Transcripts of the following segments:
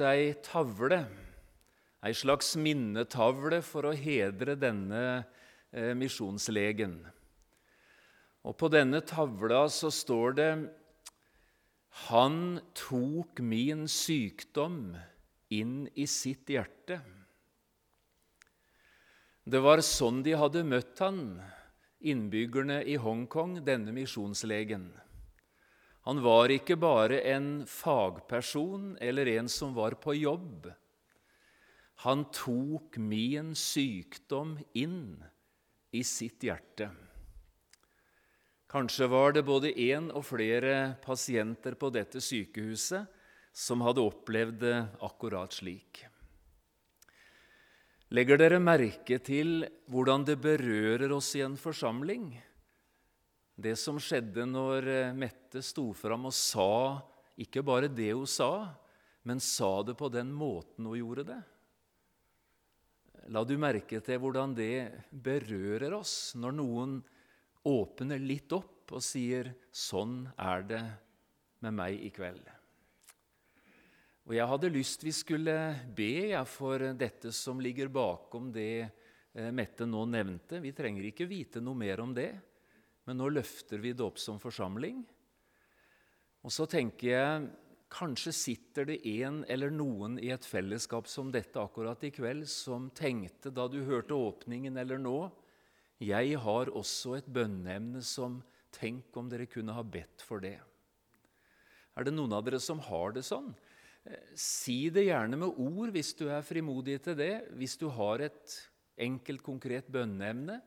ei tavle, ei slags minnetavle for å hedre denne eh, misjonslegen. Og på denne tavla så står det Han tok min sykdom inn i sitt hjerte. Det var sånn de hadde møtt han, innbyggerne i Hongkong, denne misjonslegen. Han var ikke bare en fagperson eller en som var på jobb. Han tok min sykdom inn i sitt hjerte. Kanskje var det både én og flere pasienter på dette sykehuset som hadde opplevd det akkurat slik. Legger dere merke til hvordan det berører oss i en forsamling? Det som skjedde når eh, Mette sto fram og sa ikke bare det hun sa, men sa det på den måten hun gjorde det. La du merke til hvordan det berører oss når noen åpner litt opp og sier 'Sånn er det med meg i kveld'. Og Jeg hadde lyst vi skulle be for dette som ligger bakom det eh, Mette nå nevnte. Vi trenger ikke vite noe mer om det men nå løfter vi det opp som forsamling. Og så tenker jeg kanskje sitter det en eller noen i et fellesskap som dette akkurat i kveld, som tenkte da du hørte åpningen eller nå Jeg har også et bønneemne som Tenk om dere kunne ha bedt for det. Er det noen av dere som har det sånn? Si det gjerne med ord hvis du er frimodig til det. Hvis du har et enkelt, konkret bønneemne,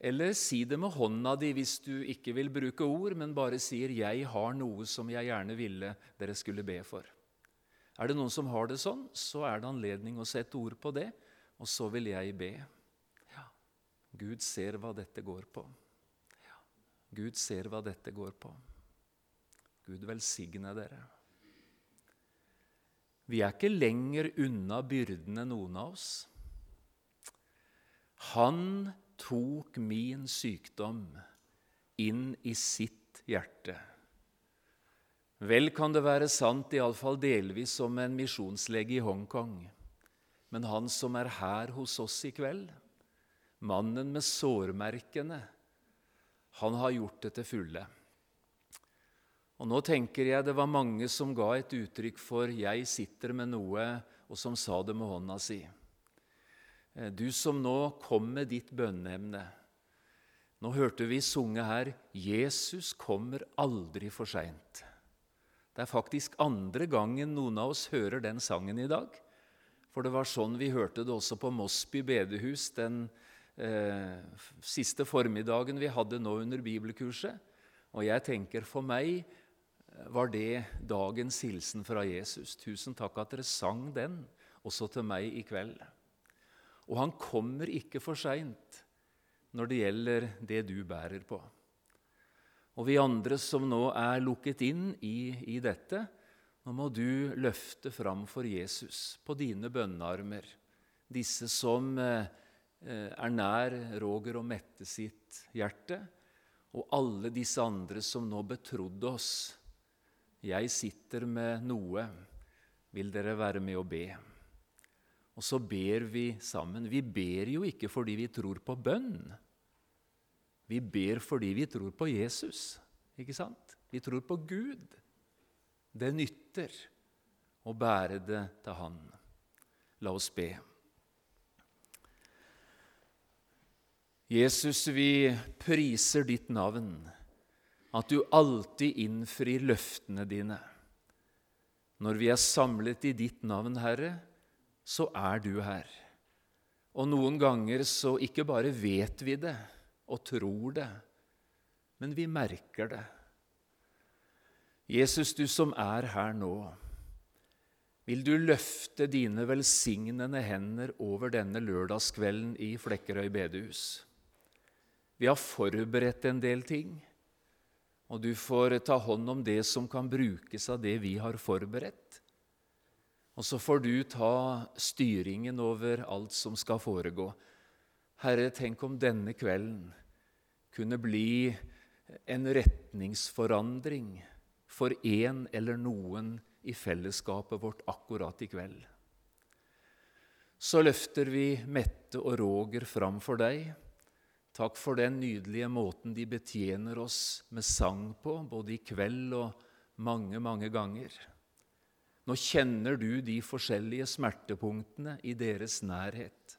eller si det med hånda di hvis du ikke vil bruke ord, men bare sier 'Jeg har noe som jeg gjerne ville dere skulle be for'. Er det noen som har det sånn, så er det anledning å sette ord på det, og så vil jeg be. Ja, Gud ser hva dette går på. Ja, Gud ser hva dette går på. Gud velsigne dere. Vi er ikke lenger unna byrdene, noen av oss. Han tok min sykdom inn i sitt hjerte. Vel kan det være sant, iallfall delvis, som en misjonslege i Hongkong. Men han som er her hos oss i kveld, mannen med sårmerkene, han har gjort det til fulle. Og Nå tenker jeg det var mange som ga et uttrykk for 'jeg sitter med noe', og som sa det med hånda si. Eh, du som nå kom med ditt bønneemne. Nå hørte vi sunge her 'Jesus kommer aldri for seint'. Det er faktisk andre gangen noen av oss hører den sangen i dag. For det var sånn vi hørte det også på Mosby bedehus den eh, siste formiddagen vi hadde nå under bibelkurset. Og jeg tenker for meg eh, var det dagens hilsen fra Jesus. Tusen takk at dere sang den også til meg i kveld. Og han kommer ikke for seint når det gjelder det du bærer på. Og vi andre som nå er lukket inn i, i dette, nå må du løfte fram for Jesus på dine bønnearmer, disse som eh, er nær Roger og Mette sitt hjerte, og alle disse andre som nå betrodde oss. Jeg sitter med noe. Vil dere være med å be? Og så ber vi sammen. Vi ber jo ikke fordi vi tror på bønn. Vi ber fordi vi tror på Jesus. Ikke sant? Vi tror på Gud. Det nytter å bære det til Han. La oss be. Jesus, vi priser ditt navn, at du alltid innfrir løftene dine. Når vi er samlet i ditt navn, Herre, så er du her. Og noen ganger så ikke bare vet vi det og tror det, men vi merker det. Jesus, du som er her nå, vil du løfte dine velsignende hender over denne lørdagskvelden i Flekkerøy bedehus. Vi har forberedt en del ting, og du får ta hånd om det som kan brukes av det vi har forberedt. Og så får du ta styringen over alt som skal foregå. Herre, tenk om denne kvelden kunne bli en retningsforandring for en eller noen i fellesskapet vårt akkurat i kveld. Så løfter vi Mette og Roger fram for deg. Takk for den nydelige måten de betjener oss med sang på, både i kveld og mange, mange ganger. Nå kjenner du de forskjellige smertepunktene i deres nærhet,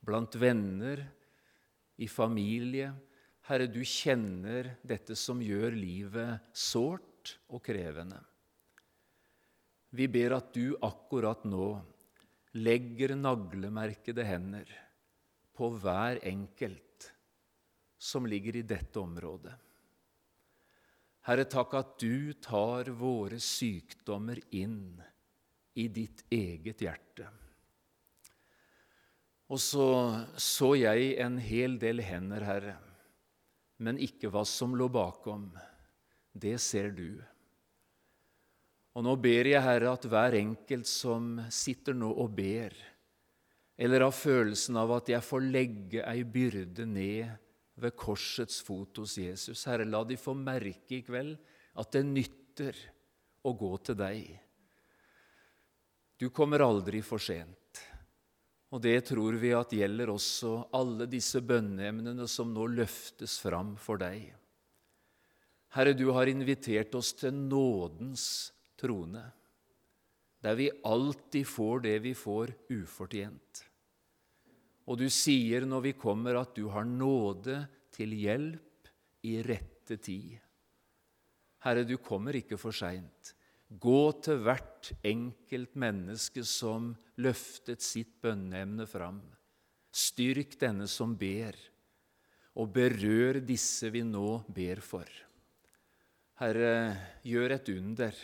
blant venner, i familie. Herre, du kjenner dette som gjør livet sårt og krevende. Vi ber at du akkurat nå legger naglemerkede hender på hver enkelt som ligger i dette området. Herre, takk at du tar våre sykdommer inn i ditt eget hjerte. Og så så jeg en hel del hender, Herre, men ikke hva som lå bakom. Det ser du. Og nå ber jeg, Herre, at hver enkelt som sitter nå og ber, eller har følelsen av at jeg får legge ei byrde ned ved korsets fot hos Jesus, Herre, la de få merke i kveld at det nytter å gå til deg. Du kommer aldri for sent. Og det tror vi at gjelder også alle disse bønneemnene som nå løftes fram for deg. Herre, du har invitert oss til nådens trone, der vi alltid får det vi får ufortjent. Og du sier når vi kommer, at du har nåde til hjelp i rette tid. Herre, du kommer ikke for seint. Gå til hvert enkelt menneske som løftet sitt bønneemne fram. Styrk denne som ber, og berør disse vi nå ber for. Herre, gjør et under.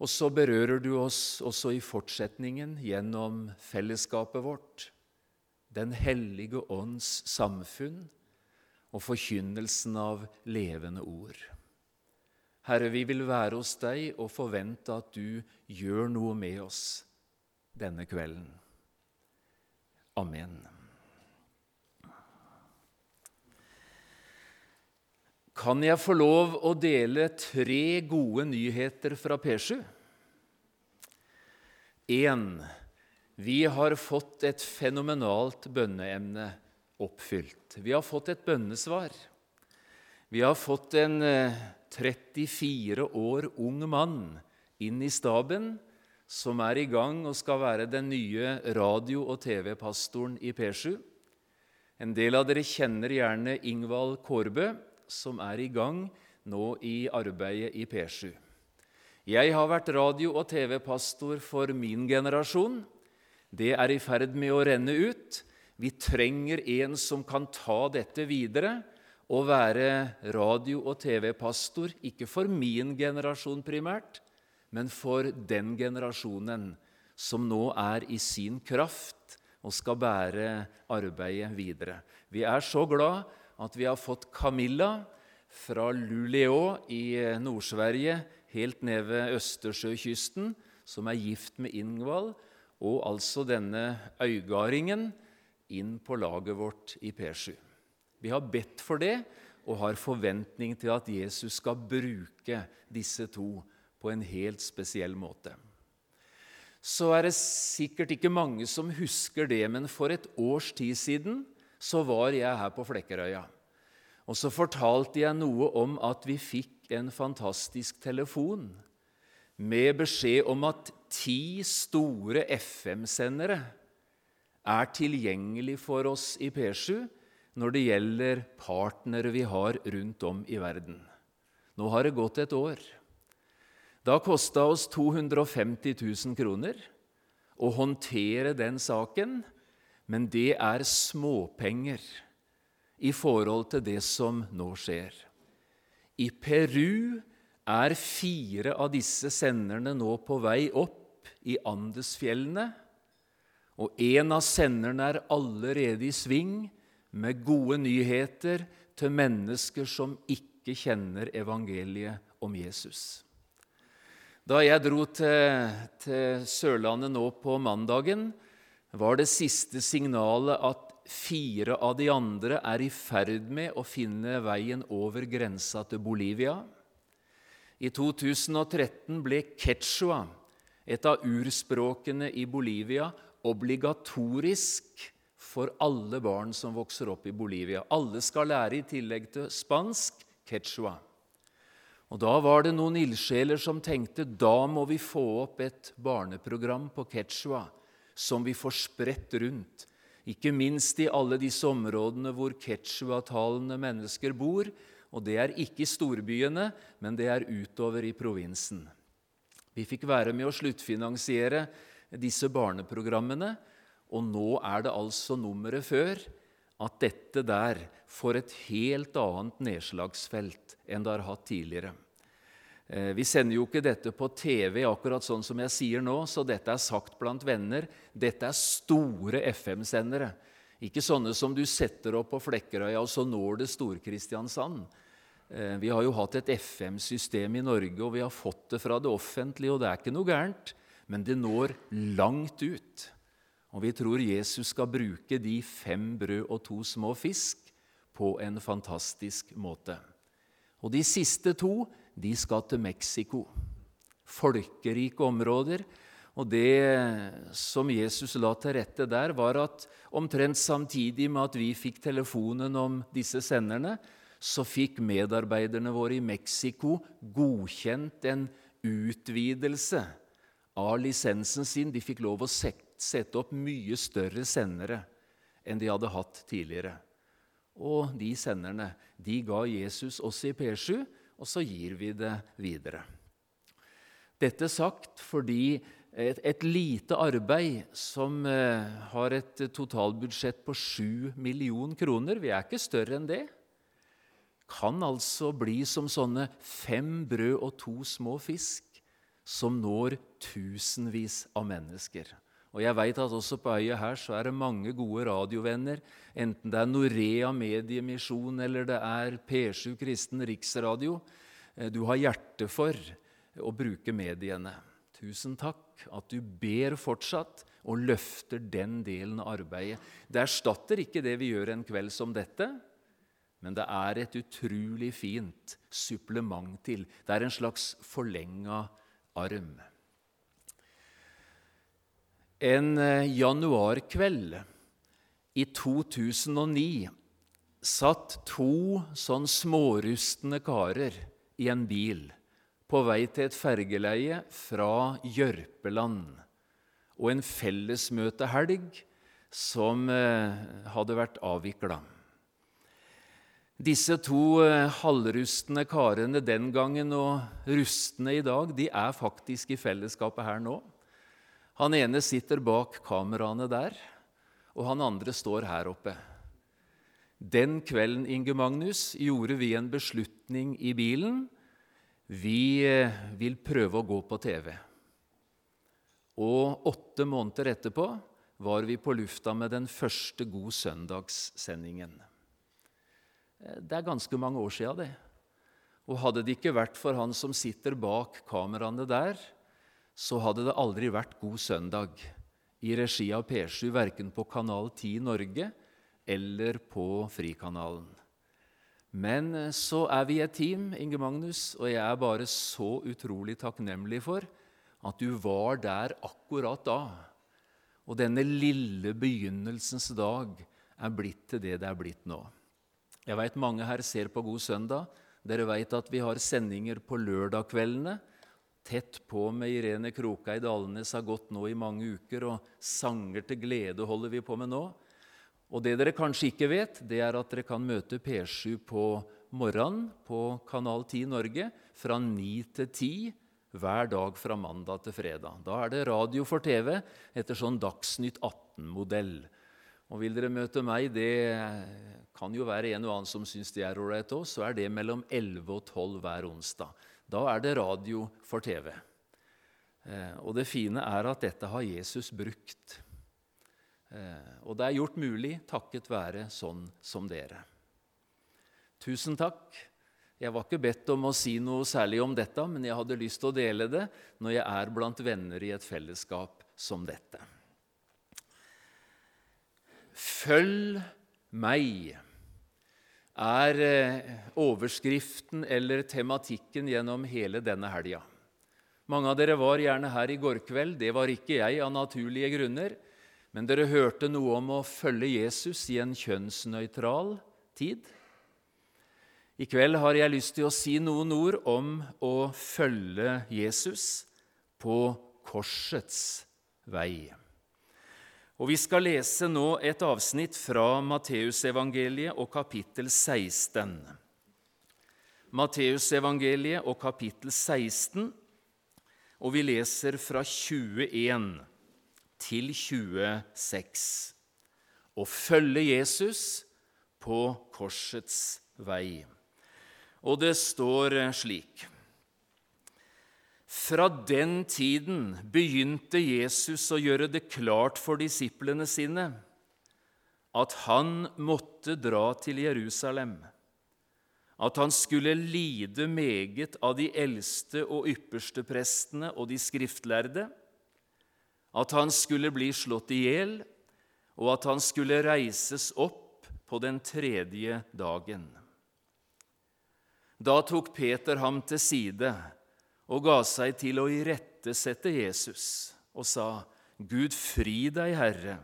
Og så berører du oss også i fortsetningen gjennom fellesskapet vårt, Den hellige ånds samfunn og forkynnelsen av levende ord. Herre, vi vil være hos deg og forvente at du gjør noe med oss denne kvelden. Amen. Kan jeg få lov å dele tre gode nyheter fra P7? 1. Vi har fått et fenomenalt bønneemne oppfylt. Vi har fått et bønnesvar. Vi har fått en 34 eh, år ung mann inn i staben, som er i gang og skal være den nye radio- og TV-pastoren i P7. En del av dere kjenner gjerne Ingvald Kårbø som er i gang nå i arbeidet i P7. Jeg har vært radio- og TV-pastor for min generasjon. Det er i ferd med å renne ut. Vi trenger en som kan ta dette videre og være radio- og TV-pastor, ikke for min generasjon primært, men for den generasjonen som nå er i sin kraft og skal bære arbeidet videre. Vi er så glad at vi har fått Camilla fra Luleå i Nord-Sverige helt ned ved Østersjøkysten, som er gift med Ingvald, og altså denne øygardingen inn på laget vårt i P7. Vi har bedt for det og har forventning til at Jesus skal bruke disse to på en helt spesiell måte. Så er det sikkert ikke mange som husker det, men for et års tid siden så var jeg her på Flekkerøya. Og så fortalte jeg noe om at vi fikk en fantastisk telefon med beskjed om at ti store FM-sendere er tilgjengelig for oss i P7 når det gjelder partnere vi har rundt om i verden. Nå har det gått et år. Da kosta oss 250 000 kroner å håndtere den saken men det er småpenger i forhold til det som nå skjer. I Peru er fire av disse senderne nå på vei opp i Andesfjellene. Og en av senderne er allerede i sving med gode nyheter til mennesker som ikke kjenner evangeliet om Jesus. Da jeg dro til, til Sørlandet nå på mandagen, var det siste signalet at fire av de andre er i ferd med å finne veien over grensa til Bolivia. I 2013 ble quechua, et av urspråkene i Bolivia, obligatorisk for alle barn som vokser opp i Bolivia. Alle skal lære, i tillegg til spansk, quechua. Og Da var det noen ildsjeler som tenkte da må vi få opp et barneprogram på quechua som vi får spredt rundt, ikke minst i alle disse områdene hvor quechua-talende mennesker bor. Og det er ikke i storbyene, men det er utover i provinsen. Vi fikk være med å sluttfinansiere disse barneprogrammene, og nå er det altså nummeret før at dette der får et helt annet nedslagsfelt enn det har hatt tidligere. Eh, vi sender jo ikke dette på TV, akkurat sånn som jeg sier nå, så dette er sagt blant venner. Dette er store FM-sendere. Ikke sånne som du setter opp på Flekkerøya, og så når det Stor-Kristiansand. Eh, vi har jo hatt et FM-system i Norge, og vi har fått det fra det offentlige, og det er ikke noe gærent, men det når langt ut. Og vi tror Jesus skal bruke de fem brød og to små fisk på en fantastisk måte. Og de siste to de skal til Mexico. Folkerike områder. Og det som Jesus la til rette der, var at omtrent samtidig med at vi fikk telefonen om disse senderne, så fikk medarbeiderne våre i Mexico godkjent en utvidelse av lisensen sin. De fikk lov å sette opp mye større sendere enn de hadde hatt tidligere. Og de senderne de ga Jesus oss i P7 og så gir vi det videre. Dette sagt fordi et, et lite arbeid som eh, har et totalbudsjett på 7 millioner kroner, vi er ikke større enn det, kan altså bli som sånne fem brød og to små fisk som når tusenvis av mennesker. Og jeg veit at også på øya her så er det mange gode radiovenner, enten det er Norea Mediemisjon eller det er P7 Kristen Riksradio. Eh, du har hjerte for å bruke mediene. Tusen takk at du ber fortsatt og løfter den delen av arbeidet. Det erstatter ikke det vi gjør en kveld som dette, men det er et utrolig fint supplement til. Det er en slags forlenga arm. En eh, januarkveld i 2009 satt to sånn smårustne karer i en bil på vei til et fergeleie fra Jørpeland og en fellesmøtehelg som eh, hadde vært avvikla. Disse to eh, halvrustne karene den gangen og rustne i dag de er faktisk i fellesskapet her nå. Han ene sitter bak kameraene der, og han andre står her oppe. Den kvelden Inge Magnus, gjorde vi en beslutning i bilen. Vi eh, vil prøve å gå på TV. Og åtte måneder etterpå var vi på lufta med den første God søndagssendingen. Eh, det er ganske mange år sia, det. Og hadde det ikke vært for han som sitter bak kameraene der, så hadde det aldri vært God søndag i regi av P7, verken på Kanal 10 Norge eller på Frikanalen. Men eh, så er vi et team, Inge Magnus, og jeg er bare så utrolig takknemlig for at du var der akkurat da. Og denne lille begynnelsens dag er blitt til det det er blitt nå. Jeg veit mange her ser på God søndag. Dere veit at vi har sendinger på lørdagskveldene tett på med Irene Kroka i Dalnes har gått nå i mange uker, og sanger til glede holder vi på med nå. Og det dere kanskje ikke vet, det er at dere kan møte P7 på morgenen på Kanal 10 Norge fra 9 til 10 hver dag fra mandag til fredag. Da er det radio for TV etter sånn Dagsnytt 18-modell. Og vil dere møte meg, det kan jo være en og annen som syns det er ålreit òg, så er det mellom 11 og 12 hver onsdag. Da er det radio for TV. Eh, og det fine er at dette har Jesus brukt. Eh, og det er gjort mulig takket være sånn som dere. Tusen takk. Jeg var ikke bedt om å si noe særlig om dette, men jeg hadde lyst til å dele det når jeg er blant venner i et fellesskap som dette. Følg meg er eh, overskriften eller tematikken gjennom hele denne helga. Mange av dere var gjerne her i går kveld. Det var ikke jeg av naturlige grunner. Men dere hørte noe om å følge Jesus i en kjønnsnøytral tid. I kveld har jeg lyst til å si noen ord om å følge Jesus på korsets vei. Og Vi skal lese nå et avsnitt fra Matteusevangeliet og kapittel 16. Matteusevangeliet og kapittel 16, og vi leser fra 21 til 26. Å følge Jesus på korsets vei. Og det står slik fra den tiden begynte Jesus å gjøre det klart for disiplene sine at han måtte dra til Jerusalem, at han skulle lide meget av de eldste og ypperste prestene og de skriftlærde, at han skulle bli slått i hjel, og at han skulle reises opp på den tredje dagen. Da tok Peter ham til side og ga seg til å irettesette Jesus og sa, Gud fri deg, Herre,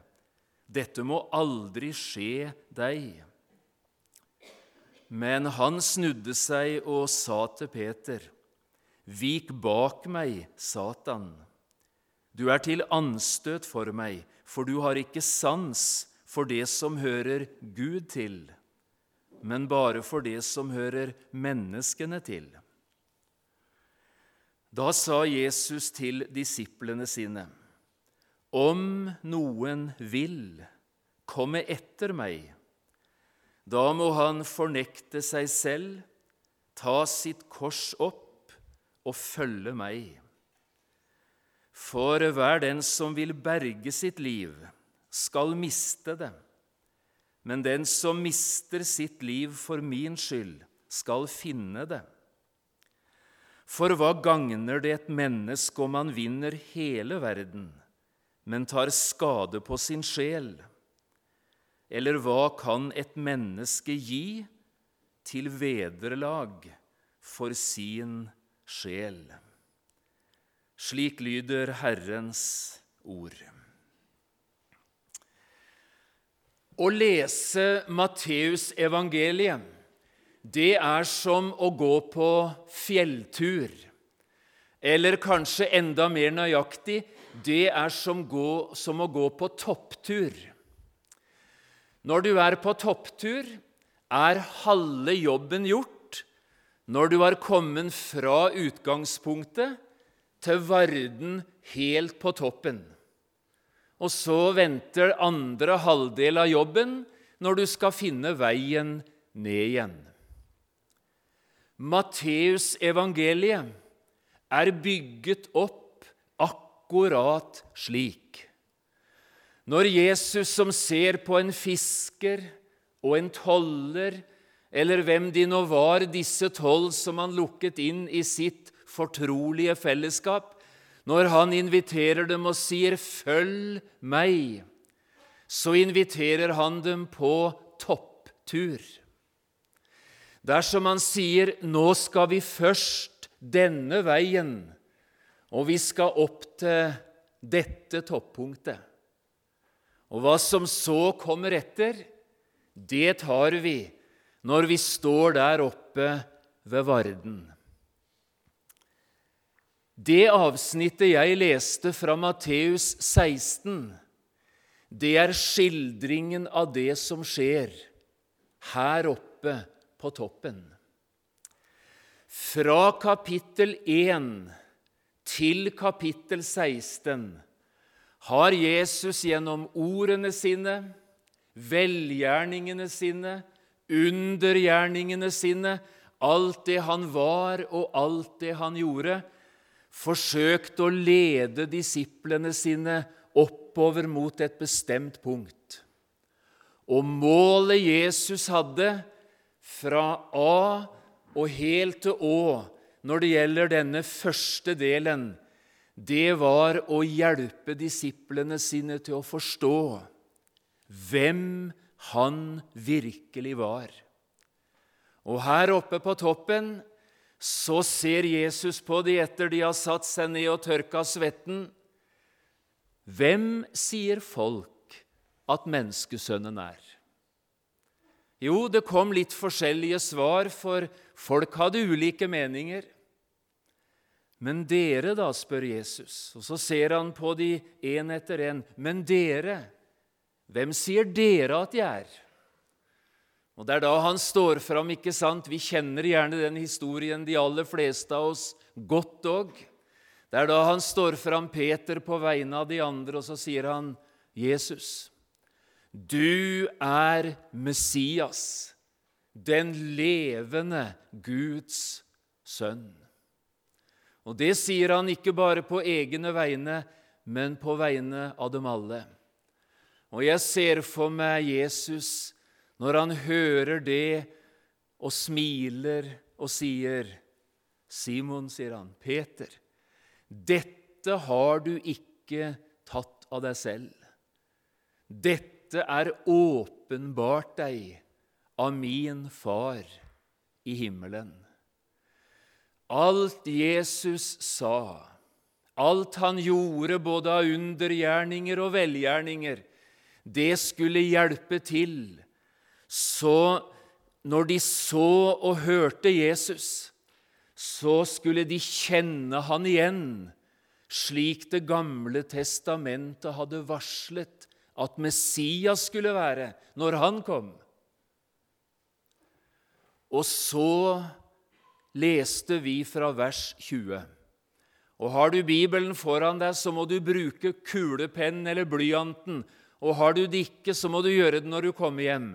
dette må aldri skje deg. Men han snudde seg og sa til Peter, Vik bak meg, Satan. Du er til anstøt for meg, for du har ikke sans for det som hører Gud til, men bare for det som hører menneskene til. Da sa Jesus til disiplene sine.: Om noen vil komme etter meg, da må han fornekte seg selv, ta sitt kors opp og følge meg. For hver den som vil berge sitt liv, skal miste det. Men den som mister sitt liv for min skyld, skal finne det. For hva gagner det et menneske om han vinner hele verden, men tar skade på sin sjel? Eller hva kan et menneske gi til vederlag for sin sjel? Slik lyder Herrens ord. Å lese Matteusevangeliet det er som å gå på fjelltur. Eller kanskje enda mer nøyaktig det er som, gå, som å gå på topptur. Når du er på topptur, er halve jobben gjort når du har kommet fra utgangspunktet til Varden helt på toppen. Og så venter andre halvdel av jobben når du skal finne veien ned igjen. Matteusevangeliet er bygget opp akkurat slik. Når Jesus som ser på en fisker og en toller, eller hvem de nå var, disse tolv som han lukket inn i sitt fortrolige fellesskap, når han inviterer dem og sier 'følg meg', så inviterer han dem på topptur. Dersom han sier 'nå skal vi først denne veien', og vi skal opp til dette toppunktet Og hva som så kommer etter, det tar vi når vi står der oppe ved Varden. Det avsnittet jeg leste fra Matteus 16, det er skildringen av det som skjer her oppe på toppen. Fra kapittel 1 til kapittel 16 har Jesus gjennom ordene sine, velgjerningene sine, undergjerningene sine, alt det han var og alt det han gjorde, forsøkt å lede disiplene sine oppover mot et bestemt punkt. Og målet Jesus hadde, fra A og helt til Å når det gjelder denne første delen, det var å hjelpe disiplene sine til å forstå hvem han virkelig var. Og her oppe på toppen så ser Jesus på de etter de har satt seg ned og tørka svetten. Hvem sier folk at menneskesønnen er? Jo, det kom litt forskjellige svar, for folk hadde ulike meninger. Men dere, da, spør Jesus, og så ser han på de én etter én. Men dere, hvem sier dere at jeg er? Og Det er da han står fram, ikke sant? Vi kjenner gjerne den historien, de aller fleste av oss, godt òg. Det er da han står fram, Peter, på vegne av de andre, og så sier han, 'Jesus, du er Messias, den levende Guds sønn.' Og det sier han ikke bare på egne vegne, men på vegne av dem alle. Og jeg ser for meg Jesus når han hører det og smiler og sier, 'Simon', sier han, 'Peter, dette har du ikke tatt av deg selv.' 'Dette er åpenbart deg av min Far i himmelen.' Alt Jesus sa, alt han gjorde både av undergjerninger og velgjerninger, det skulle hjelpe til så når de så og hørte Jesus, så skulle de kjenne han igjen, slik Det gamle testamentet hadde varslet at Messias skulle være når han kom. Og så leste vi fra vers 20. Og Har du Bibelen foran deg, så må du bruke kulepenn eller blyanten. Og har du det ikke, så må du gjøre det når du kommer hjem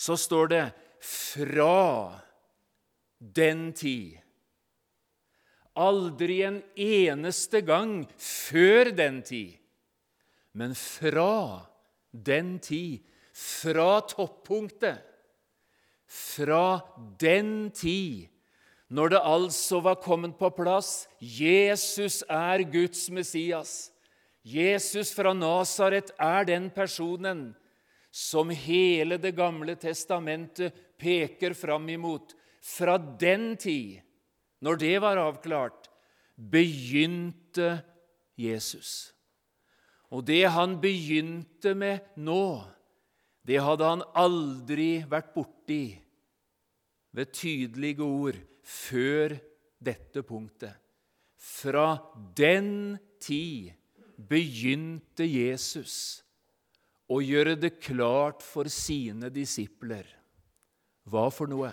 så står det 'fra den tid'. Aldri en eneste gang før den tid, men fra den tid, fra toppunktet, fra den tid, når det altså var kommet på plass Jesus er Guds Messias. Jesus fra Nasaret er den personen som hele Det gamle testamentet peker fram imot. Fra den tid, når det var avklart, begynte Jesus. Og det han begynte med nå, det hadde han aldri vært borti ved tydelige ord før dette punktet. Fra den tid begynte Jesus å gjøre det klart for sine disipler. Hva for noe?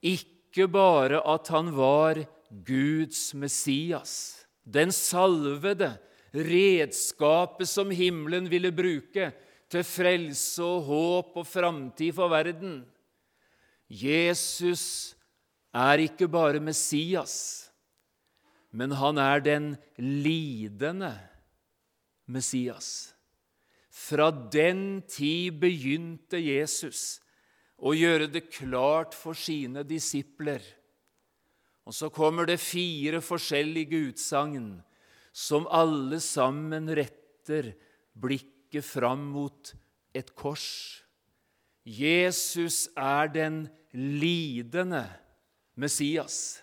Ikke bare at han var Guds Messias, den salvede, redskapet som himmelen ville bruke til frelse og håp og framtid for verden. Jesus er ikke bare Messias, men han er den lidende Messias. Fra den tid begynte Jesus å gjøre det klart for sine disipler. Og så kommer det fire forskjellige utsagn som alle sammen retter blikket fram mot et kors. Jesus er den lidende Messias.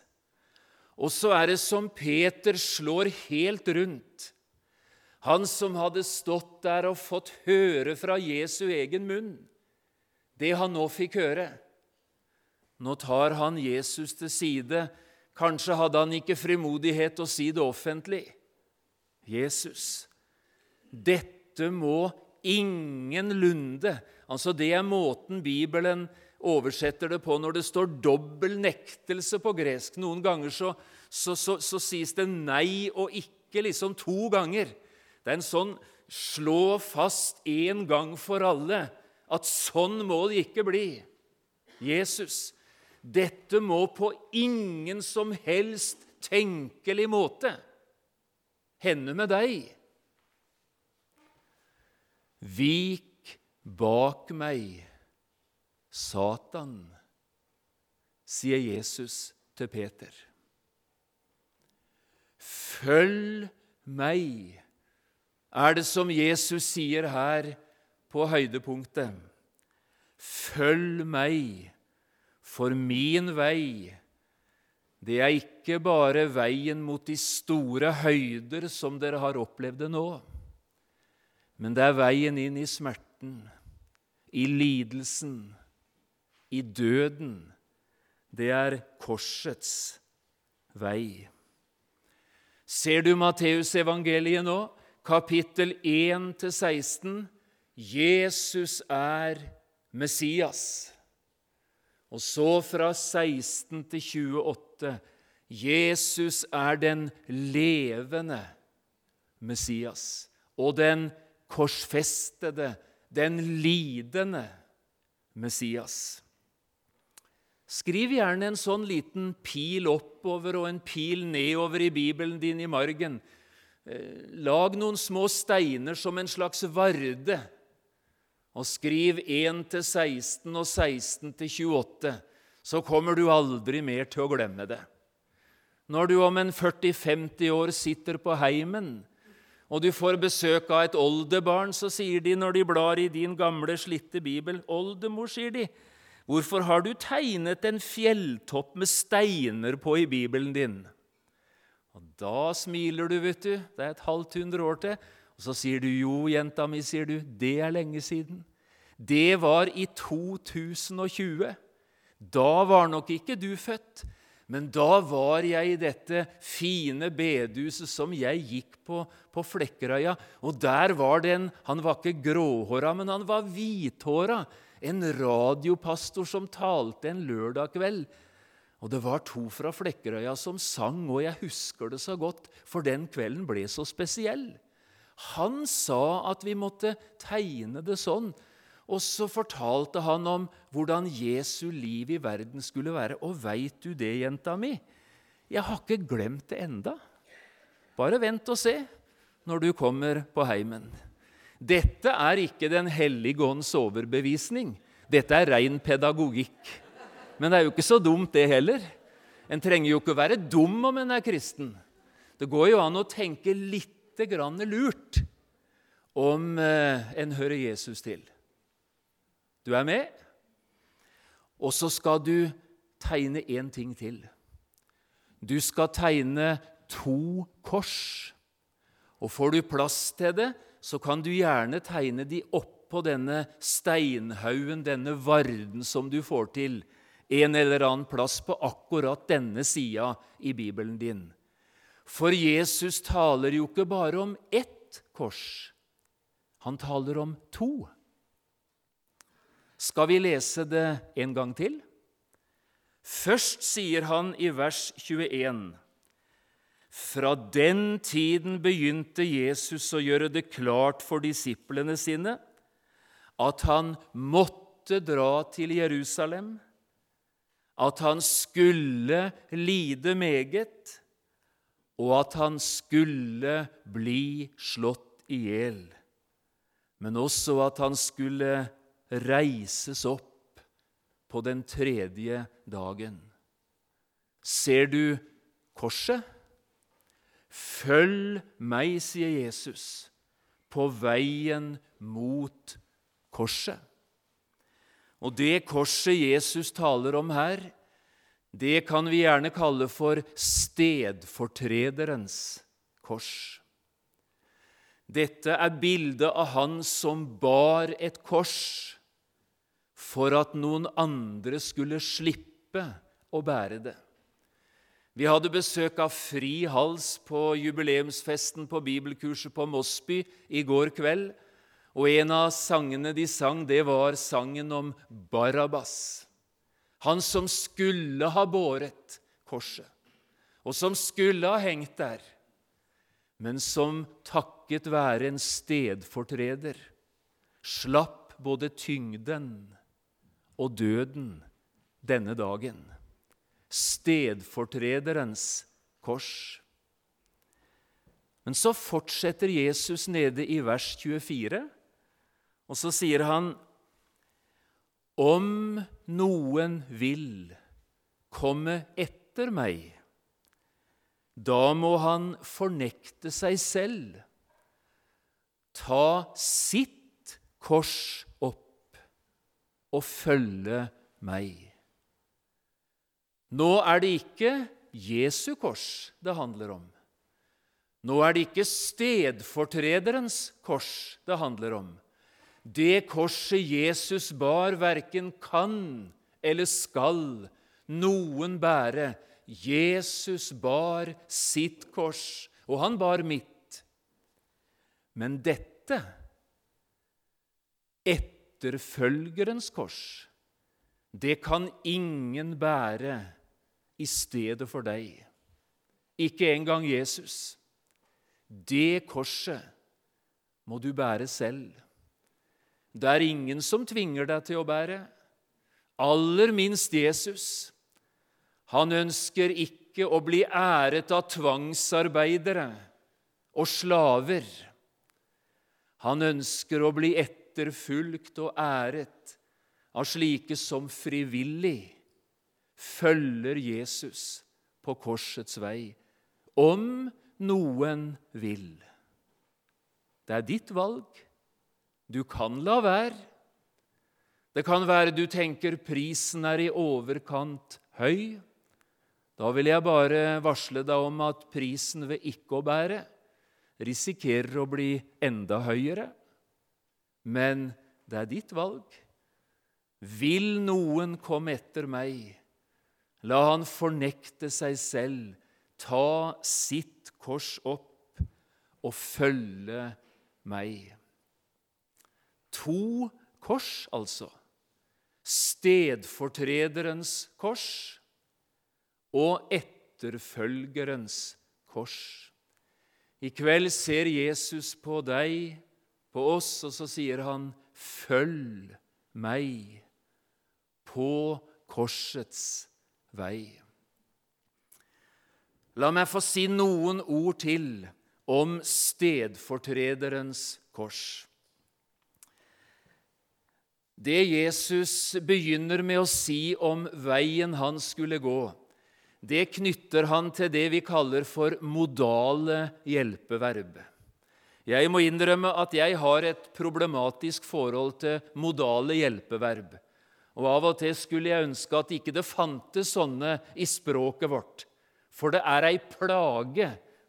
Og så er det som Peter slår helt rundt. Han som hadde stått der og fått høre fra Jesu egen munn det han nå fikk høre. Nå tar han Jesus til side. Kanskje hadde han ikke frimodighet å si det offentlig. Jesus, dette må ingenlunde Altså, Det er måten Bibelen oversetter det på når det står dobbel nektelse på gresk. Noen ganger så, så, så, så sies det nei og ikke liksom to ganger. Det er en sånn slå fast en gang for alle at sånn må det ikke bli. Jesus, dette må på ingen som helst tenkelig måte hende med deg. Vik bak meg, Satan, sier Jesus til Peter. Følg meg er det som Jesus sier her på høydepunktet. Følg meg, For min vei, det er ikke bare veien mot de store høyder som dere har opplevd det nå, men det er veien inn i smerten, i lidelsen, i døden. Det er korsets vei. Ser du Matteusevangeliet nå, kapittel 1-16? Jesus er Messias. Og så fra 16 til 28 Jesus er den levende Messias og den korsfestede, den lidende Messias. Skriv gjerne en sånn liten pil oppover og en pil nedover i Bibelen din i margen. Eh, lag noen små steiner som en slags varde og skriv 1 til 16 og 16 til 28, så kommer du aldri mer til å glemme det. Når du om en 40-50 år sitter på heimen, og du får besøk av et oldebarn, så sier de når de blar i din gamle, slitte bibel 'Oldemor', sier de, 'hvorfor har du tegnet en fjelltopp med steiner på i bibelen din?' Og Da smiler du, vet du. Det er et halvt hundre år til. Og så sier du, 'Jo, jenta mi', sier du, 'det er lenge siden'. Det var i 2020. Da var nok ikke du født, men da var jeg i dette fine bedehuset som jeg gikk på på Flekkerøya. Og der var det en Han var ikke gråhåra, men han var hvithåra. En radiopastor som talte en lørdag kveld. Og det var to fra Flekkerøya som sang, og jeg husker det så godt, for den kvelden ble så spesiell. Han sa at vi måtte tegne det sånn og så fortalte han om hvordan Jesu liv i verden skulle være. Og veit du det, jenta mi? Jeg har ikke glemt det enda. Bare vent og se når du kommer på heimen. Dette er ikke Den hellige ånds overbevisning. Dette er rein pedagogikk. Men det er jo ikke så dumt, det heller. En trenger jo ikke å være dum om en er kristen. Det går jo an å tenke lite grann lurt om eh, en hører Jesus til. Du er med? Og så skal du tegne én ting til. Du skal tegne to kors. Og får du plass til det, så kan du gjerne tegne de oppå denne steinhaugen, denne varden som du får til, en eller annen plass på akkurat denne sida i Bibelen din. For Jesus taler jo ikke bare om ett kors. Han taler om to. Skal vi lese det en gang til? Først sier han i vers 21.: Fra den tiden begynte Jesus å gjøre det klart for disiplene sine at han måtte dra til Jerusalem, at han skulle lide meget, og at han skulle bli slått i hjel, men også at han skulle reises opp på den tredje dagen. Ser du korset? Følg meg, sier Jesus, på veien mot korset. Og det korset Jesus taler om her, det kan vi gjerne kalle for stedfortrederens kors. Dette er bildet av han som bar et kors for at noen andre skulle slippe å bære det. Vi hadde besøk av Fri Hals på jubileumsfesten på bibelkurset på Mosby i går kveld. Og en av sangene de sang, det var sangen om Barabas. Han som skulle ha båret korset, og som skulle ha hengt der, men som takket være en stedfortreder slapp både tyngden og døden denne dagen. Stedfortrederens kors. Men så fortsetter Jesus nede i vers 24, og så sier han om noen vil komme etter meg, da må han fornekte seg selv, ta sitt kors og følge meg. Nå er det ikke Jesu kors det handler om. Nå er det ikke stedfortrederens kors det handler om. Det korset Jesus bar, verken kan eller skal noen bære. Jesus bar sitt kors, og han bar mitt. Men dette, etterfølgerens kors, det kan ingen bære i stedet for deg. Ikke engang Jesus. Det korset må du bære selv. Det er ingen som tvinger deg til å bære. Aller minst Jesus. Han ønsker ikke å bli æret av tvangsarbeidere og slaver. Han ønsker å bli etterfulgt og æret av slike som frivillig følger Jesus på korsets vei, om noen vil. Det er ditt valg. Du kan la være. Det kan være du tenker prisen er i overkant høy. Da vil jeg bare varsle deg om at prisen ved ikke å bære risikerer å bli enda høyere. Men det er ditt valg. Vil noen komme etter meg, la han fornekte seg selv, ta sitt kors opp og følge meg. To kors, altså. Stedfortrederens kors og etterfølgerens kors. I kveld ser Jesus på deg, på oss, og så sier han, 'Følg meg på korsets vei'. La meg få si noen ord til om stedfortrederens kors. Det Jesus begynner med å si om veien han skulle gå, det knytter han til det vi kaller for modale hjelpeverb. Jeg må innrømme at jeg har et problematisk forhold til modale hjelpeverb. Og Av og til skulle jeg ønske at ikke det fantes sånne i språket vårt. For det er ei plage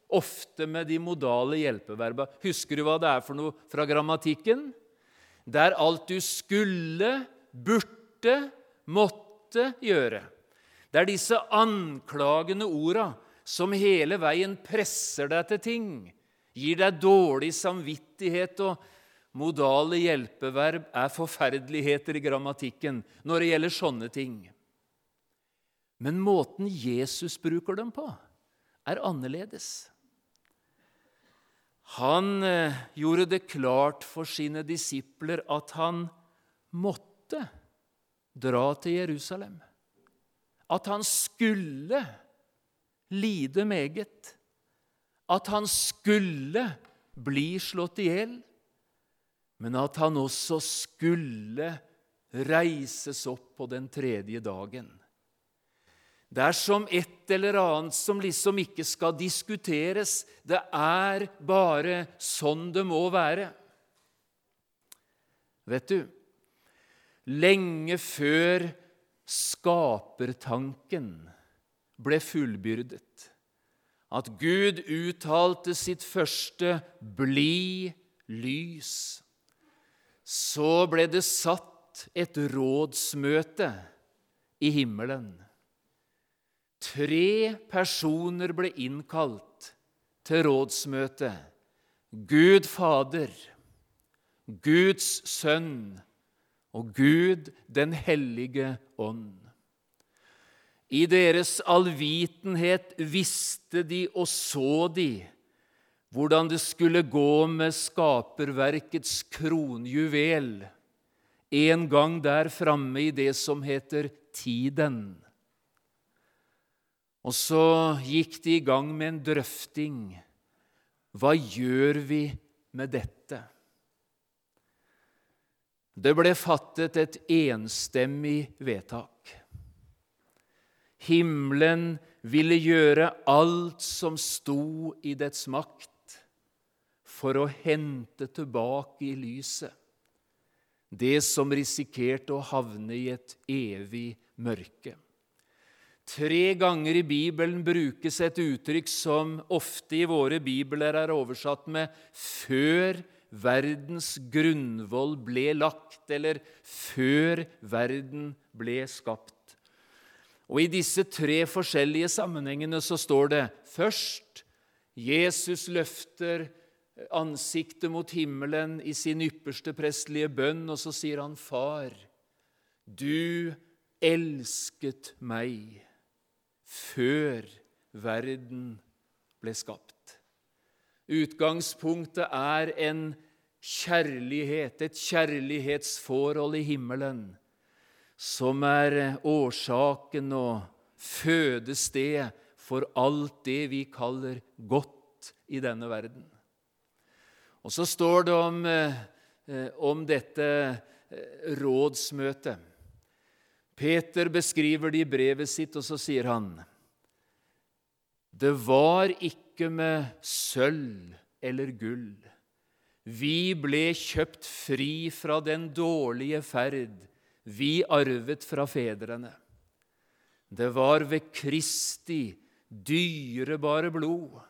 ofte med de modale hjelpeverba. Husker du hva det er for noe fra grammatikken? Det er alt du skulle, burde, måtte gjøre. Det er disse anklagende orda som hele veien presser deg til ting, gir deg dårlig samvittighet, og modale hjelpeverb er forferdeligheter i grammatikken når det gjelder sånne ting. Men måten Jesus bruker dem på, er annerledes. Han eh, gjorde det klart for sine disipler at han måtte dra til Jerusalem. At han skulle lide meget. At han skulle bli slått i hjel. Men at han også skulle reises opp på den tredje dagen. Det er som et eller annet som liksom ikke skal diskuteres. Det er bare sånn det må være. Vet du, lenge før skapertanken ble fullbyrdet, at Gud uttalte sitt første 'bli lys', så ble det satt et rådsmøte i himmelen Tre personer ble innkalt til rådsmøte. Gud Fader, Guds Sønn og Gud den hellige ånd. I deres allvitenhet visste de og så de hvordan det skulle gå med skaperverkets kronjuvel en gang der framme i det som heter tiden. Og så gikk de i gang med en drøfting. Hva gjør vi med dette? Det ble fattet et enstemmig vedtak. Himmelen ville gjøre alt som sto i dets makt, for å hente tilbake i lyset det som risikerte å havne i et evig mørke. Tre ganger i Bibelen brukes et uttrykk som ofte i våre bibler er oversatt med 'før verdens grunnvoll ble lagt', eller 'før verden ble skapt'. Og I disse tre forskjellige sammenhengene så står det først Jesus løfter ansiktet mot himmelen i sin ypperste prestelige bønn, og så sier han, 'Far, du elsket meg' før verden ble skapt. Utgangspunktet er en kjærlighet, et kjærlighetsforhold i himmelen, som er årsaken og fødested for alt det vi kaller godt i denne verden. Og så står det om, eh, om dette eh, rådsmøtet. Peter beskriver det i brevet sitt, og så sier han Det var ikke med sølv eller gull. Vi ble kjøpt fri fra den dårlige ferd vi arvet fra fedrene. Det var ved Kristi dyrebare blod.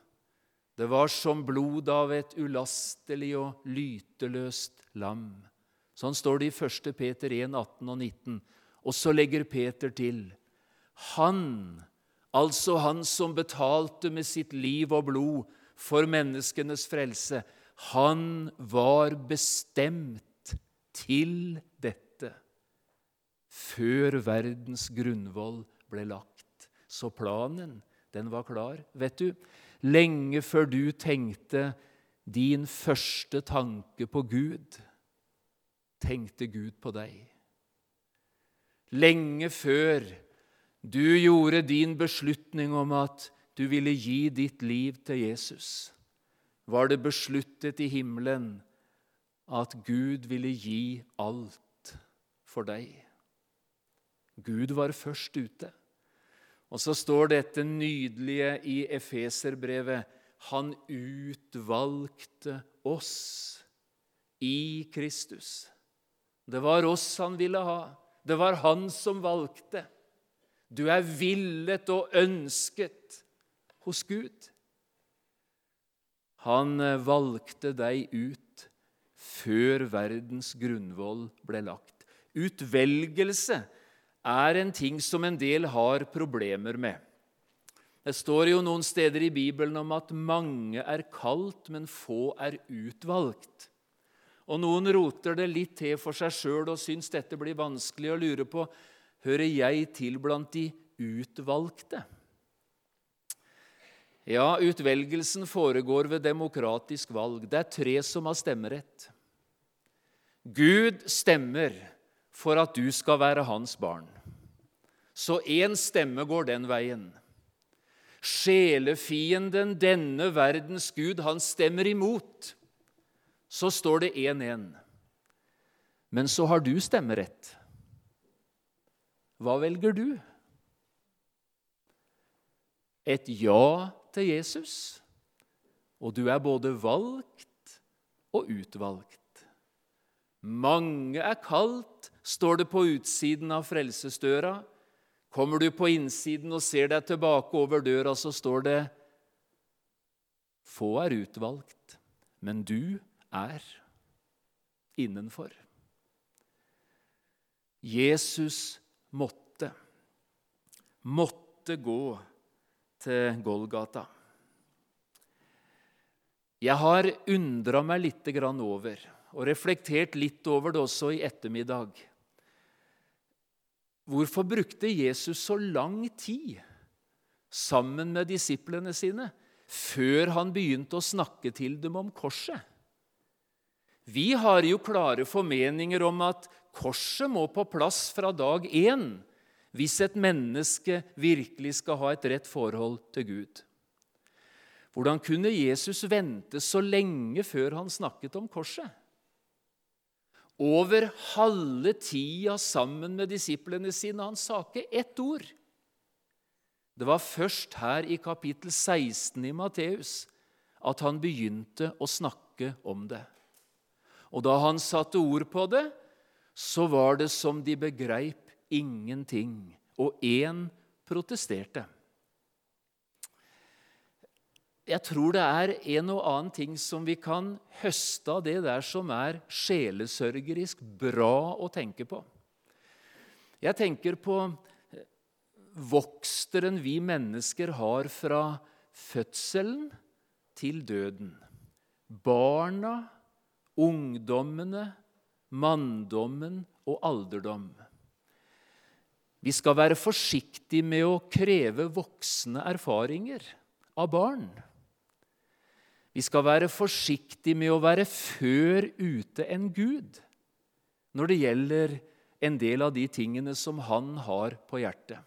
Det var som blod av et ulastelig og lyteløst lam. Sånn står det i 1. Peter 1, 18 og 19. Og så legger Peter til Han, altså han som betalte med sitt liv og blod for menneskenes frelse, han var bestemt til dette før verdens grunnvoll ble lagt. Så planen, den var klar. Vet du, lenge før du tenkte din første tanke på Gud, tenkte Gud på deg lenge før du gjorde din beslutning om at du ville gi ditt liv til Jesus, var det besluttet i himmelen at Gud ville gi alt for deg. Gud var først ute. Og så står dette nydelige i Efeserbrevet Han utvalgte oss i Kristus. Det var oss han ville ha. Det var han som valgte. Du er villet og ønsket hos Gud. Han eh, valgte deg ut før verdens grunnvoll ble lagt. Utvelgelse er en ting som en del har problemer med. Det står jo noen steder i Bibelen om at mange er kalt, men få er utvalgt. Og noen roter det litt til for seg sjøl og syns dette blir vanskelig å lure på hører jeg til blant de utvalgte. Ja, utvelgelsen foregår ved demokratisk valg. Det er tre som har stemmerett. Gud stemmer for at du skal være hans barn. Så én stemme går den veien. Sjelefienden, denne verdens gud, han stemmer imot så står det 1-1. Men så har du stemmerett. Hva velger du? Et ja til Jesus, og du er både valgt og utvalgt. Mange er kalt, står det på utsiden av frelsesdøra. Kommer du på innsiden og ser deg tilbake over døra, så står det Få er utvalgt, men du er innenfor. Jesus måtte, måtte gå til Golgata. Jeg har undra meg litt over, og reflektert litt over det også i ettermiddag. Hvorfor brukte Jesus så lang tid sammen med disiplene sine før han begynte å snakke til dem om korset? Vi har jo klare formeninger om at korset må på plass fra dag én hvis et menneske virkelig skal ha et rett forhold til Gud. Hvordan kunne Jesus vente så lenge før han snakket om korset? Over halve tida sammen med disiplene sine. Han sa ikke ett ord. Det var først her i kapittel 16 i Matteus at han begynte å snakke om det. Og da han satte ord på det, så var det som de begreip ingenting. Og én protesterte. Jeg tror det er en og annen ting som vi kan høste av det der som er sjelesørgerisk bra å tenke på. Jeg tenker på voksteren vi mennesker har fra fødselen til døden. Barna, ungdommene, manndommen og alderdom. Vi skal være forsiktige med å kreve voksne erfaringer av barn. Vi skal være forsiktige med å være før ute enn Gud når det gjelder en del av de tingene som han har på hjertet.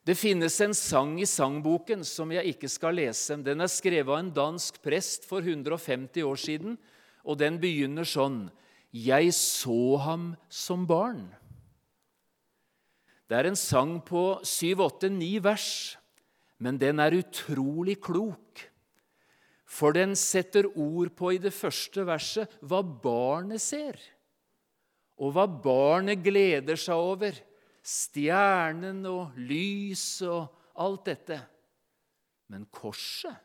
Det finnes en sang i sangboken som jeg ikke skal lese. Den er skrevet av en dansk prest for 150 år siden, og den begynner sånn Jeg så ham som barn. Det er en sang på syv, åtte, ni vers, men den er utrolig klok. For den setter ord på i det første verset hva barnet ser, og hva barnet gleder seg over. Stjernen og lyset og alt dette. Men korset,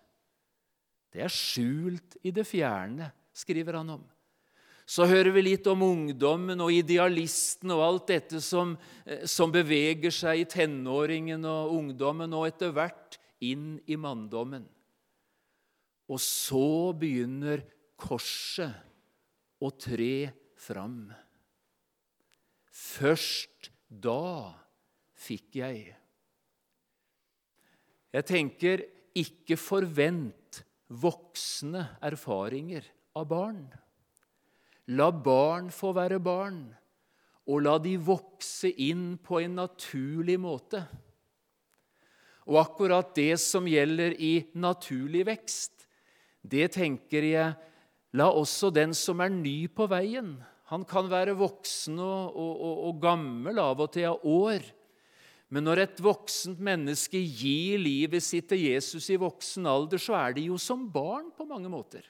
det er skjult i det fjerne, skriver han om. Så hører vi litt om ungdommen og idealisten og alt dette som, eh, som beveger seg i tenåringen og ungdommen, og etter hvert inn i manndommen. Og så begynner korset å tre fram. Først da fikk jeg. Jeg tenker ikke forvent voksne erfaringer av barn. La barn få være barn, og la de vokse inn på en naturlig måte. Og akkurat det som gjelder i naturlig vekst, det tenker jeg La også den som er ny på veien Han kan være voksen og, og, og, og gammel av og til av år. Men når et voksent menneske gir livet sitt til Jesus i voksen alder, så er de jo som barn på mange måter.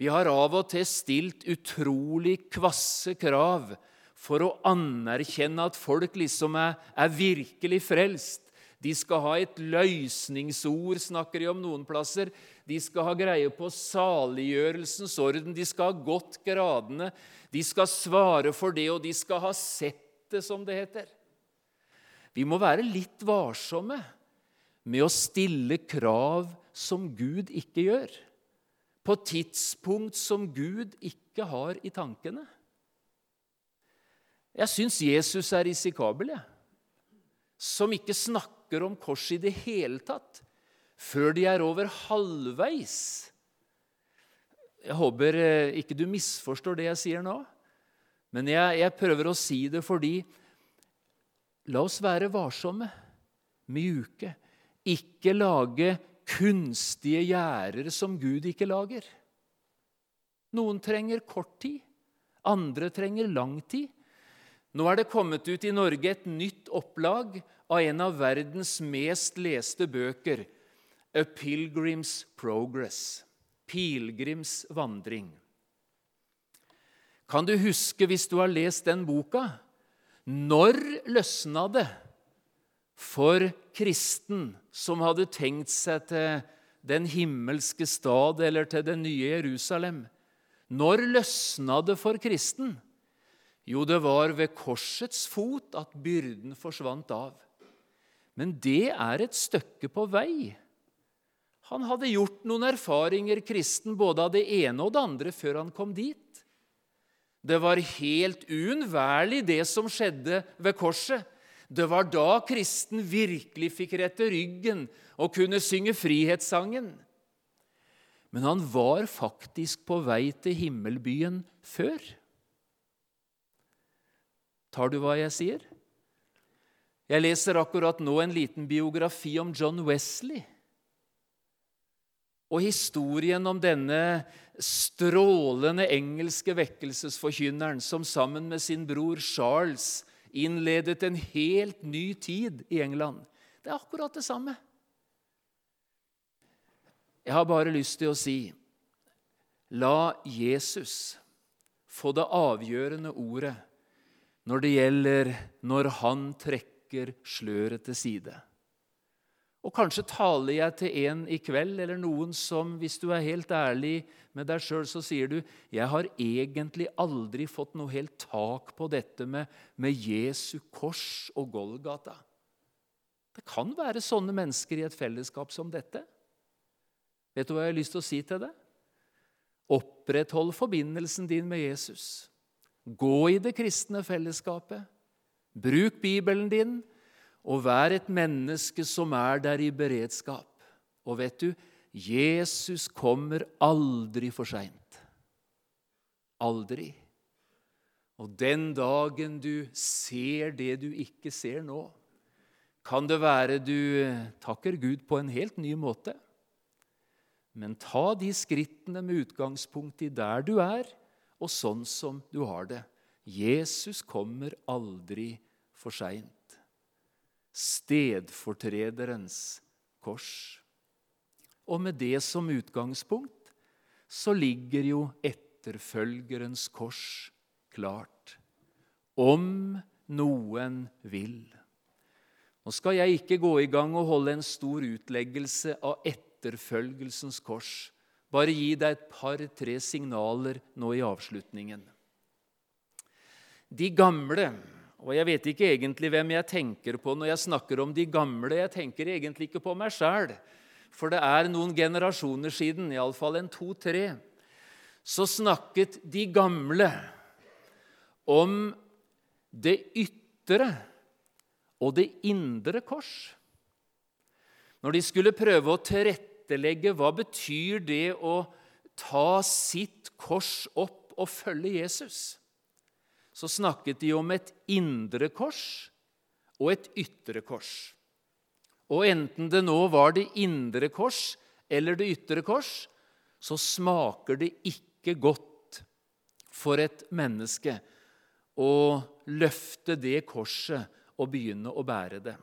Vi har av og til stilt utrolig kvasse krav for å anerkjenne at folk liksom er, er virkelig frelst. De skal ha et løsningsord, snakker de om noen plasser. De skal ha greie på saliggjørelsens orden. De skal ha gått gradene. De skal svare for det, og de skal ha sett det, som det heter. Vi må være litt varsomme med å stille krav som Gud ikke gjør på tidspunkt som Gud ikke har i tankene. Jeg syns Jesus er risikabel, jeg. Som ikke snakker om kors i det hele tatt før de er over halvveis. Jeg håper eh, ikke du misforstår det jeg sier nå, men jeg, jeg prøver å si det fordi La oss være varsomme, mjuke, ikke lage kunstige gjerder som Gud ikke lager. Noen trenger kort tid, andre trenger lang tid. Nå er det kommet ut i Norge et nytt opplag av en av verdens mest leste bøker, A Pilgrim's Progress. Pilegrims vandring. Kan du huske, hvis du har lest den boka, når løsna det for kristen som hadde tenkt seg til den himmelske stad eller til det nye Jerusalem. Når løsna det for kristen? Jo, det var ved korsets fot at byrden forsvant av. Men det er et stykke på vei. Han hadde gjort noen erfaringer, kristen, både av det ene og det andre, før han kom dit. Det var helt uunnværlig, det som skjedde ved korset. Det var da kristen virkelig fikk rette ryggen og kunne synge frihetssangen. Men han var faktisk på vei til himmelbyen før. Tar du hva jeg sier? Jeg leser akkurat nå en liten biografi om John Wesley. Og historien om denne strålende engelske vekkelsesforkynneren som sammen med sin bror Charles innledet en helt ny tid i England. Det er akkurat det samme. Jeg har bare lyst til å si la Jesus få det avgjørende ordet når det gjelder når han trekker sløret til side. Og kanskje taler jeg til en i kveld, eller noen som, hvis du er helt ærlig med deg sjøl, så sier du 'Jeg har egentlig aldri fått noe helt tak på dette med, med Jesu kors og Golgata'. Det kan være sånne mennesker i et fellesskap som dette. Vet du hva jeg har lyst til å si til deg? Oppretthold forbindelsen din med Jesus. Gå i det kristne fellesskapet. Bruk Bibelen din, og vær et menneske som er der i beredskap. Og vet du, Jesus kommer aldri for seint. Aldri. Og den dagen du ser det du ikke ser nå, kan det være du takker Gud på en helt ny måte. Men ta de skrittene med utgangspunkt i der du er, og sånn som du har det. Jesus kommer aldri for seint. Stedfortrederens kors. Og med det som utgangspunkt så ligger jo etterfølgerens kors klart. Om noen vil. Nå skal jeg ikke gå i gang og holde en stor utleggelse av etterfølgelsens kors bare gi deg et par-tre signaler nå i avslutningen. De gamle Og jeg vet ikke egentlig hvem jeg tenker på når jeg snakker om de gamle. Jeg tenker egentlig ikke på meg sjæl, for det er noen generasjoner siden, iallfall en to-tre, så snakket de gamle om det ytre og det indre kors. Når de skulle prøve å tilrettelegge hva betyr det å ta sitt kors opp og følge Jesus, så snakket de om et indre kors og et ytre kors. Og enten det nå var det indre kors eller det ytre kors, så smaker det ikke godt for et menneske å løfte det korset og begynne å bære det.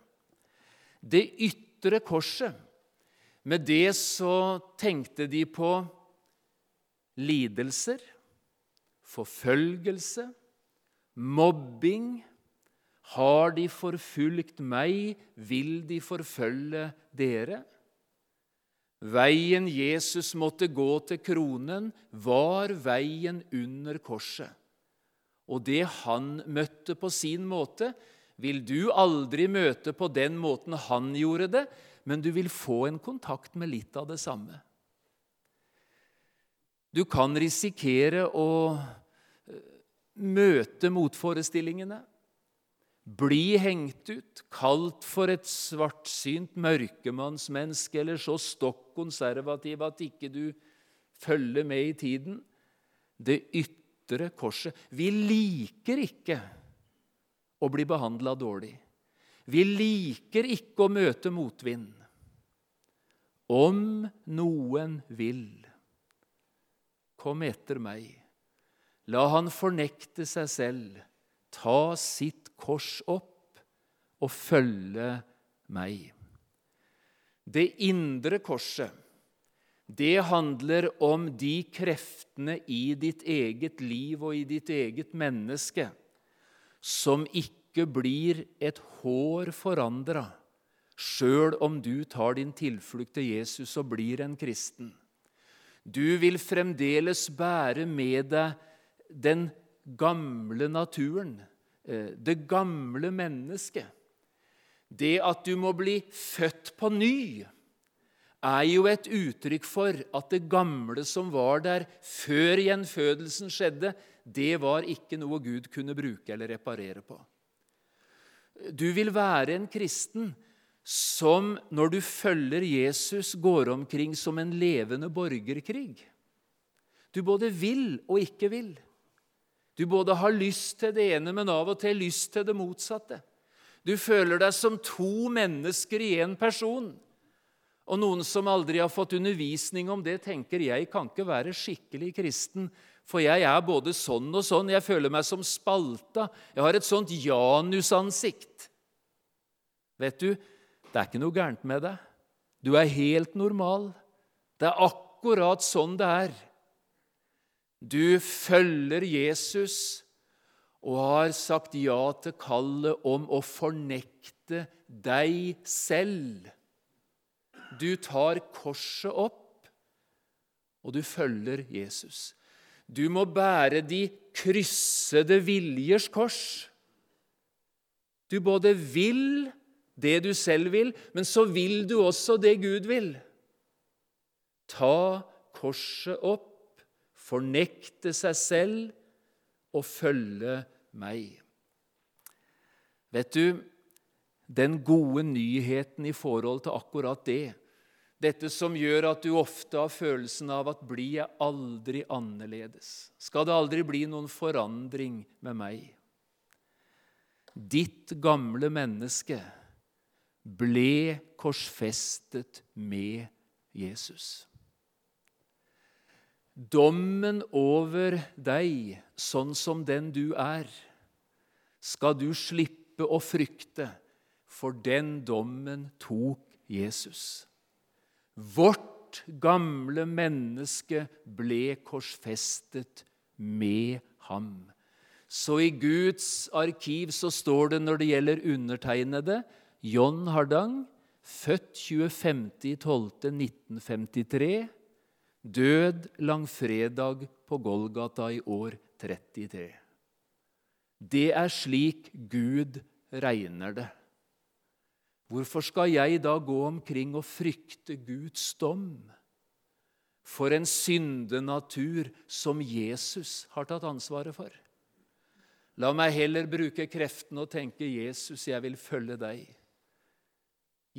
Det ytre korset med det så tenkte de på lidelser, forfølgelse, mobbing. Har de forfulgt meg, vil de forfølge dere. Veien Jesus måtte gå til kronen, var veien under korset. Og det han møtte på sin måte, vil du aldri møte på den måten han gjorde det, men du vil få en kontakt med litt av det samme. Du kan risikere å møte motforestillingene, bli hengt ut, kalt for et svartsynt mørkemannsmenneske eller så stokk konservativ at ikke du følger med i tiden. Det ytre korset. Vi liker ikke å bli behandla dårlig. Vi liker ikke å møte motvind. Om noen vil, kom etter meg. La han fornekte seg selv, ta sitt kors opp og følge meg. Det indre korset, det handler om de kreftene i ditt eget liv og i ditt eget menneske som ikke blir et hår forandra sjøl om du tar din tilflukt til Jesus og blir en kristen. Du vil fremdeles bære med deg den gamle naturen, eh, det gamle mennesket. Det at du må bli født på ny, er jo et uttrykk for at det gamle som var der før gjenfødelsen skjedde, det var ikke noe Gud kunne bruke eller reparere på. Du vil være en kristen som, når du følger Jesus, går omkring som en levende borgerkrig. Du både vil og ikke vil. Du både har lyst til det ene, men av og til lyst til det motsatte. Du føler deg som to mennesker i én person. Og noen som aldri har fått undervisning om det, tenker jeg kan ikke være skikkelig kristen, for jeg er både sånn og sånn. Jeg føler meg som spalta. Jeg har et sånt janusansikt. Vet du, det er ikke noe gærent med deg. Du er helt normal. Det er akkurat sånn det er. Du følger Jesus og har sagt ja til kallet om å fornekte deg selv. Du tar korset opp, og du følger Jesus. Du må bære de kryssede viljers kors. Du både vil det du selv vil, men så vil du også det Gud vil. Ta korset opp, fornekte seg selv og følge meg. Vet du, den gode nyheten i forhold til akkurat det, dette som gjør at du ofte har følelsen av at blir jeg aldri annerledes? Skal det aldri bli noen forandring med meg? Ditt gamle menneske ble korsfestet med Jesus. Dommen over deg, sånn som den du er, skal du slippe å frykte, for den dommen tok Jesus. Vårt gamle menneske ble korsfestet med ham. Så i Guds arkiv så står det når det gjelder undertegnede, John Hardang, født 25.12.1953, død langfredag på Golgata i år 33. Det er slik Gud regner det. Hvorfor skal jeg da gå omkring og frykte Guds dom? For en syndenatur som Jesus har tatt ansvaret for. La meg heller bruke kreftene og tenke 'Jesus, jeg vil følge deg'.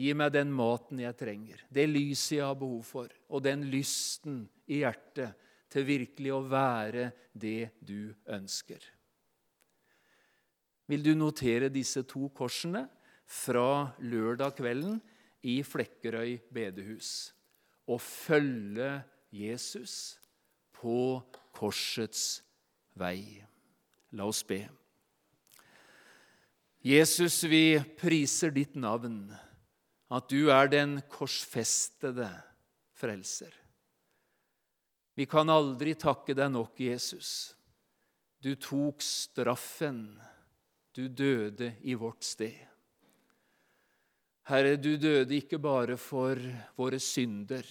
Gi meg den maten jeg trenger, det lyset jeg har behov for, og den lysten i hjertet til virkelig å være det du ønsker. Vil du notere disse to korsene fra lørdag kvelden i Flekkerøy bedehus og følge Jesus på korsets vei? La oss be. Jesus, vi priser ditt navn at du er den korsfestede frelser. Vi kan aldri takke deg nok, Jesus. Du tok straffen. Du døde i vårt sted. Herre, du døde ikke bare for våre synder.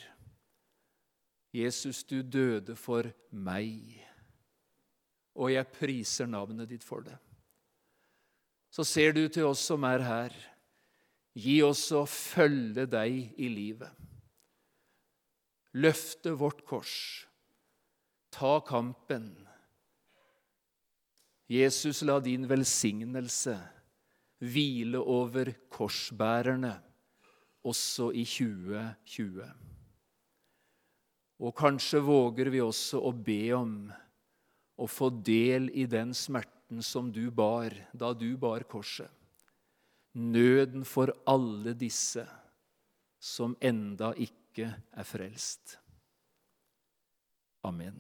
Jesus, du døde for meg, og jeg priser navnet ditt for det. Så ser du til oss som er her. Gi oss å følge deg i livet. Løfte vårt kors. Ta kampen. Jesus, la din velsignelse hvile over korsbærerne også i 2020. Og kanskje våger vi også å be om å få del i den smerten som du bar da du bar korset nøden for alle disse som enda ikke er frelst. Amen.